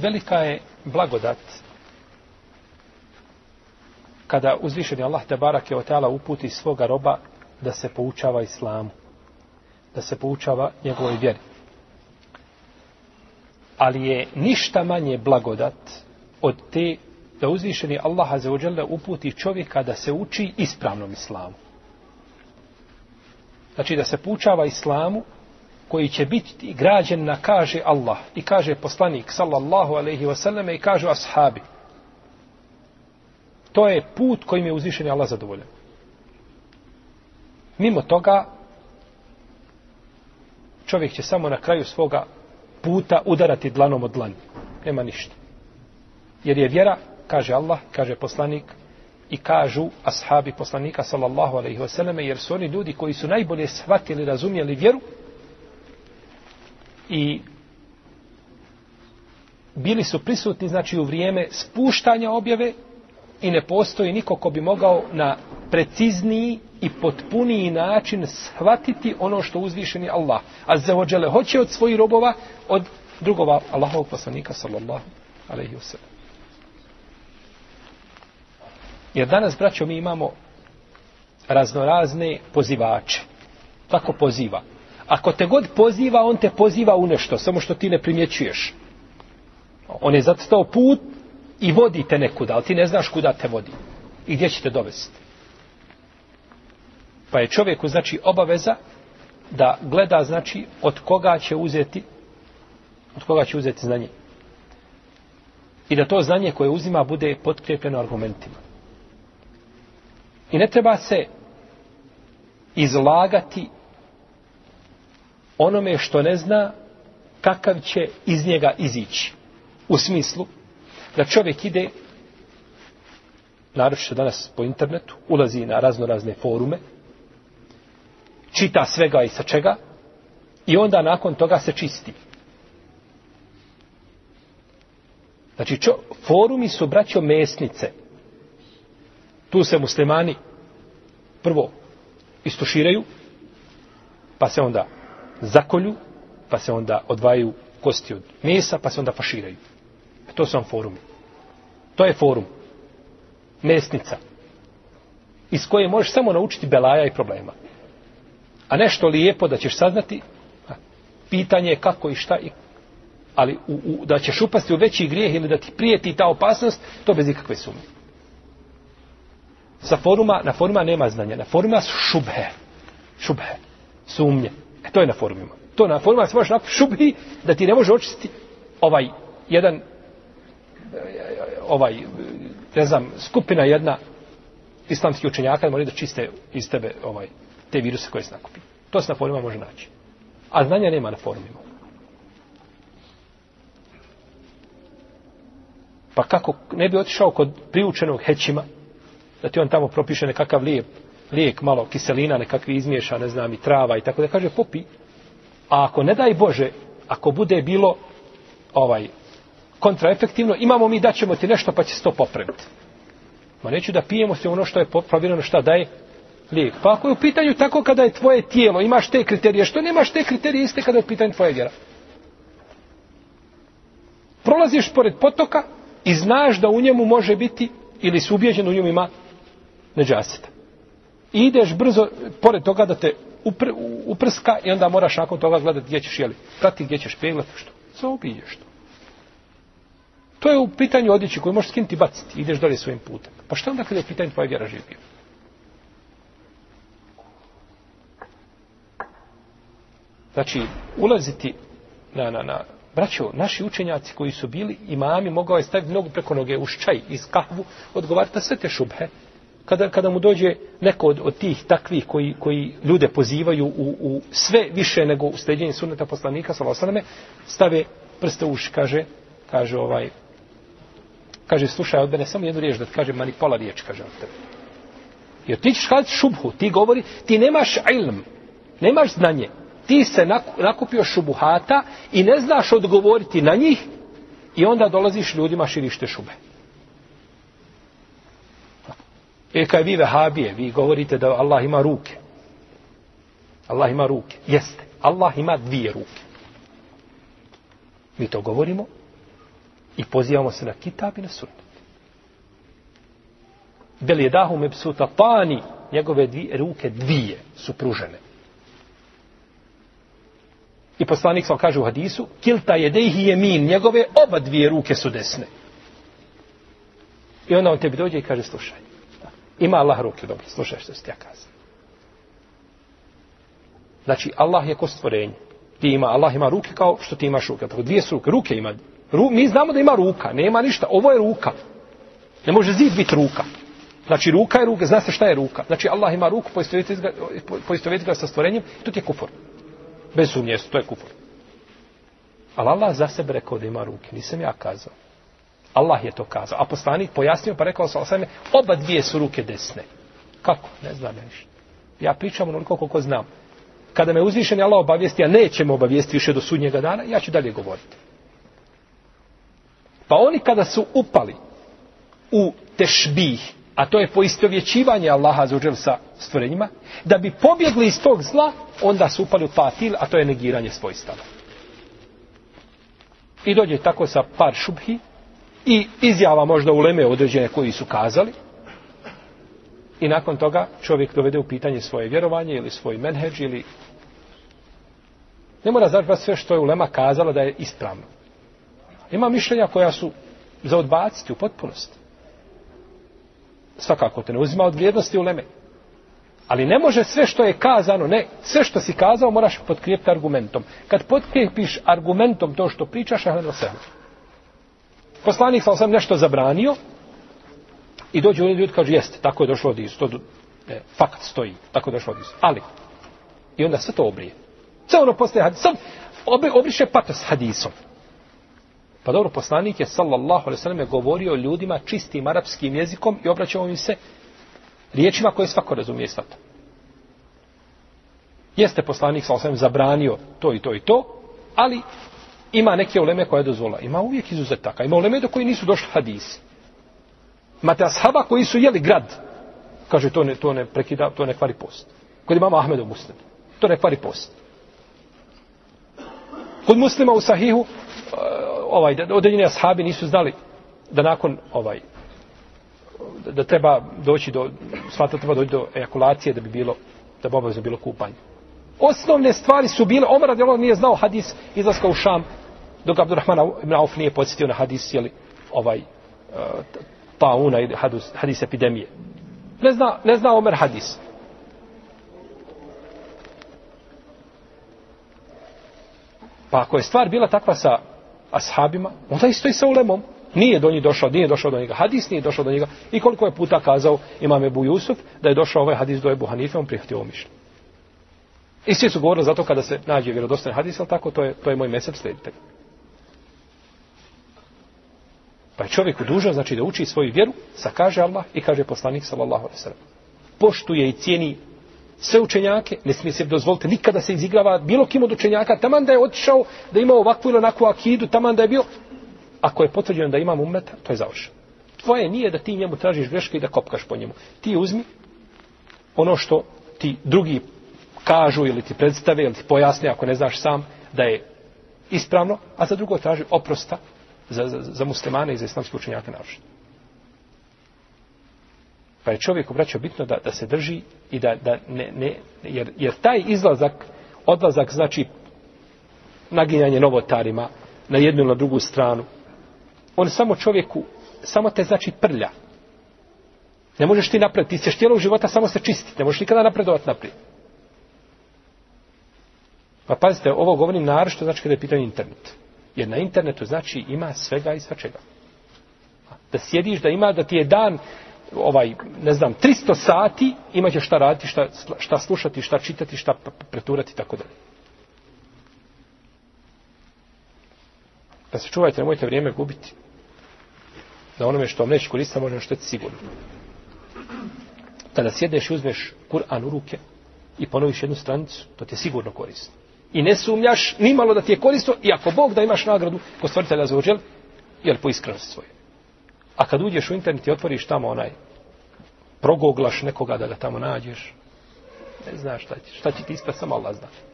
velika je blagodat kada uzvišeni Allah te barake o tala uputi svoga roba da se poučava islamu, da se poučava njegovoj vjeri. Ali je ništa manje blagodat od te da uzvišeni Allah azeođele uputi čovjeka da se uči ispravnom islamu. Znači da se poučava islamu koji će biti građen na kaže Allah i kaže poslanik sallallahu alaihi wasallam i kažu ashabi. To je put kojim je uzvišen Allah zadovoljan. Mimo toga, čovjek će samo na kraju svoga puta udarati dlanom od dlan. Nema ništa. Jer je vjera, kaže Allah, kaže poslanik, i kažu ashabi poslanika sallallahu alaihi wasallam, jer su oni ljudi koji su najbolje shvatili, razumijeli vjeru, i bili su prisutni znači u vrijeme spuštanja objave i ne postoji niko ko bi mogao na precizniji i potpuniji način shvatiti ono što uzvišeni Allah a zeođele hoće od svojih robova od drugova Allahovog poslanika sallallahu alaihi wasallam jer danas braćo mi imamo raznorazne pozivače tako poziva Ako te god poziva, on te poziva u nešto, samo što ti ne primjećuješ. On je zatrtao put i vodi te nekuda, ali ti ne znaš kuda te vodi i gdje će te dovesti. Pa je čovjeku, znači, obaveza da gleda, znači, od koga će uzeti, od koga će uzeti znanje. I da to znanje koje uzima bude potkrepljeno argumentima. I ne treba se izlagati onome što ne zna kakav će iz njega izići. U smislu da čovjek ide, naročito danas po internetu, ulazi na razno razne forume, čita svega i sa čega, i onda nakon toga se čisti. Znači, čo, forumi su, braćo, mesnice. Tu se muslimani prvo istuširaju, pa se onda zakolju, pa se onda odvajaju kosti od mesa, pa se onda faširaju. E, to su vam forumi. To je forum. Mesnica. Iz koje možeš samo naučiti belaja i problema. A nešto lijepo da ćeš saznati, pitanje je kako i šta, i, ali u, u, da ćeš upasti u veći grijeh ili da ti prijeti ta opasnost, to bez ikakve sume. Sa foruma, na foruma nema znanja, na foruma su šubhe. Šubhe. Sumnje. E, to je na forumima. To na forumima se možeš napisati šubhi da ti ne može očistiti ovaj jedan e, ovaj, ne znam, skupina jedna islamskih učenjaka da moraju da čiste iz tebe ovaj, te viruse koje se nakupi. To se na forumima može naći. A znanja nema na forumima. Pa kako ne bi otišao kod priučenog hećima, da ti on tamo propiše nekakav lijep lijek malo, kiselina nekakvi izmješa, ne znam, i trava i tako da kaže, popi. A ako ne daj Bože, ako bude bilo ovaj kontraefektivno, imamo mi, daćemo ti nešto pa će se to popraviti. Ma neću da pijemo sve ono što je provjereno šta daje lijek. Pa ako je u pitanju tako kada je tvoje tijelo, imaš te kriterije, što nemaš te kriterije iste kada je u pitanju tvoje vjera? Prolaziš pored potoka i znaš da u njemu može biti ili su ubijeđeni u njemu ima neđaseta. I ideš brzo, pored toga da te upr, uprska i onda moraš nakon toga gledati gdje ćeš, jeli, prati gdje ćeš peglati, što? Zaobiđeš to. To je u pitanju odjeći koju možeš skinuti i baciti. Ideš dalje svojim putem. Pa šta onda kada je pitanje tvoje vjera živio? Znači, ulaziti na, na, na, braćo, naši učenjaci koji su bili imami, mogao je staviti nogu preko noge u ščaj iz kahvu, odgovarati na sve te šubhe kada, kada mu dođe neko od, od tih takvih koji, koji ljude pozivaju u, u sve više nego u sljedenje sunneta poslanika, svala osaname, stave prste u uši, kaže, kaže ovaj, kaže, slušaj od mene, samo jednu riječ da ti kaže, mani pola riječ, kaže od tebe. Jer ti ćeš kada šubhu, ti govori, ti nemaš ilm, nemaš znanje, ti se nakupio šubuhata i ne znaš odgovoriti na njih i onda dolaziš ljudima širište šube. E kaj vi vehabije, vi govorite da Allah ima ruke. Allah ima ruke. Jeste. Allah ima dvije ruke. Mi to govorimo i pozivamo se na kitab i na sunnet. Bel je dahu mebsuta pani, njegove dvije ruke dvije su pružene. I poslanik sam kaže u hadisu, kilta je dejhi je min, njegove oba dvije ruke su desne. I onda on tebi dođe i kaže, slušaj, Ima Allah ruke dobro, slušaj što ste ja kazali. Znači, Allah je ko stvorenje. Ti ima, Allah ima ruke kao što ti imaš ruke. Tako dvije su ruke, ruke ima. Ru, mi znamo da ima ruka, nema ništa. Ovo je ruka. Ne može zid biti ruka. Znači, ruka je ruka, zna se šta je ruka. Znači, Allah ima ruku, poistovjeti ga, po, ga sa stvorenjem, i to ti je kufor. Bez sumnje, to je kufor. Ali Allah za sebe rekao da ima ruke, nisam ja kazao. Allah je to kazao. A poslanik pojasnio pa rekao sa osame, oba dvije su ruke desne. Kako? Ne znam ja ništa. Ja pričam onoliko koliko znam. Kada me uzvišeni Allah obavijesti, a neće me obavijesti više do sudnjega dana, ja ću dalje govoriti. Pa oni kada su upali u tešbih, a to je poistovjećivanje Allaha za uđel sa stvorenjima, da bi pobjegli iz tog zla, onda su upali u patil, a to je negiranje svojstava. I dođe tako sa par šubhi, i izjava možda uleme određene koji su kazali i nakon toga čovjek dovede u pitanje svoje vjerovanje ili svoj menheđ ili ne mora znači sve što je ulema kazala da je ispravno. Ima mišljenja koja su za odbaciti u potpunosti. Svakako te ne uzima od vrijednosti uleme. Ali ne može sve što je kazano, ne, sve što si kazao moraš potkrijepiti argumentom. Kad potkrijepiš argumentom to što pričaš, ahlan o sebi poslanik sa osam nešto zabranio i dođe oni ljudi kaže jeste, tako je došlo od Isu. To e, fakt stoji, tako je došlo od Isu. Ali, i onda sve to obrije. Sve ono postaje hadis. Sam obri, obriše patos hadisom. Pa dobro, poslanik je sallallahu alaihi sallam govorio ljudima čistim arapskim jezikom i obraćao im se riječima koje svako razumije i svata. Jeste poslanik sa osam zabranio to i to i to, ali Ima neke uleme koja je dozvola. Ima uvijek izuzetaka. Ima uleme do koji nisu došli hadisi. Imate ashaba koji su jeli grad. Kaže, to ne, to ne prekida, to ne kvari post. Kod imama Ahmedov muslim. To ne kvari post. Kod muslima u sahihu, eh, ovaj, odeljeni ashabi nisu znali da nakon ovaj, da treba doći do svata treba doći do ejakulacije da bi bilo da bi obavezno bilo kupanje osnovne stvari su bile Omar radijalahu nije znao hadis izlaska u Šam Dok Abdurrahman ibn Auf nije podsjetio na hadis, jeli, ovaj, e, tauna ili hadis, hadis epidemije. Ne zna, ne zna Omer hadis. Pa ako je stvar bila takva sa ashabima, onda isto i sa ulemom. Nije do njih došao, nije došao do njega hadis, nije došao do njega. I koliko je puta kazao imam Ebu Jusuf da je došao ovaj hadis do Ebu Hanife, on prihvatio ovo mišlje. I svi su govorili zato kada se nađe vjerodostan hadis, ali tako, to je, to je moj mesec sledite. Tako. Pa je čovjek dužan, znači da uči svoju vjeru, sa kaže Allah i kaže poslanik sallallahu alejhi ve sellem. Poštuje i cijeni sve učenjake, ne smije se dozvoliti nikada da se izigrava bilo kim od učenjaka, taman da je otišao, da ima ovakvu ili onakvu akidu, taman da je bio. Ako je potvrđeno da imam umeta, to je završeno. Tvoje nije da ti njemu tražiš greške i da kopkaš po njemu. Ti uzmi ono što ti drugi kažu ili ti predstave ili ti pojasne ako ne znaš sam da je ispravno, a za drugo traži oprosta za, za, za muslimane i za islamske učenjake naročito. Pa je čovjek obraćao bitno da, da se drži i da, da ne, ne jer, jer taj izlazak, odlazak znači naginjanje novotarima na jednu ili na drugu stranu. On samo čovjeku, samo te znači prlja. Ne možeš ti napred, ti ćeš tijelog života samo se čistiti, ne možeš nikada napredovati naprijed. Pa pazite, ovo govorim naročito znači kada je pitanje internetu. Jer na internetu znači ima svega i svačega. Da sjediš, da ima, da ti je dan, ovaj, ne znam, 300 sati, imaće šta raditi, šta, šta slušati, šta čitati, šta preturati, tako dalje. Da se čuvajte, nemojte vrijeme gubiti. Na onome što vam neće koristiti, može nešto sigurno. Kada sjedneš i uzmeš Kur'an u ruke i ponoviš jednu stranicu, to ti je sigurno korisno i ne sumnjaš nimalo da ti je korisno i ako Bog da imaš nagradu ko stvoritelja za uđel, jel po iskrenosti svoje. A kad uđeš u internet i otvoriš tamo onaj, progoglaš nekoga da ga tamo nađeš, ne znaš šta će, šta će ti ispati, samo Allah zna.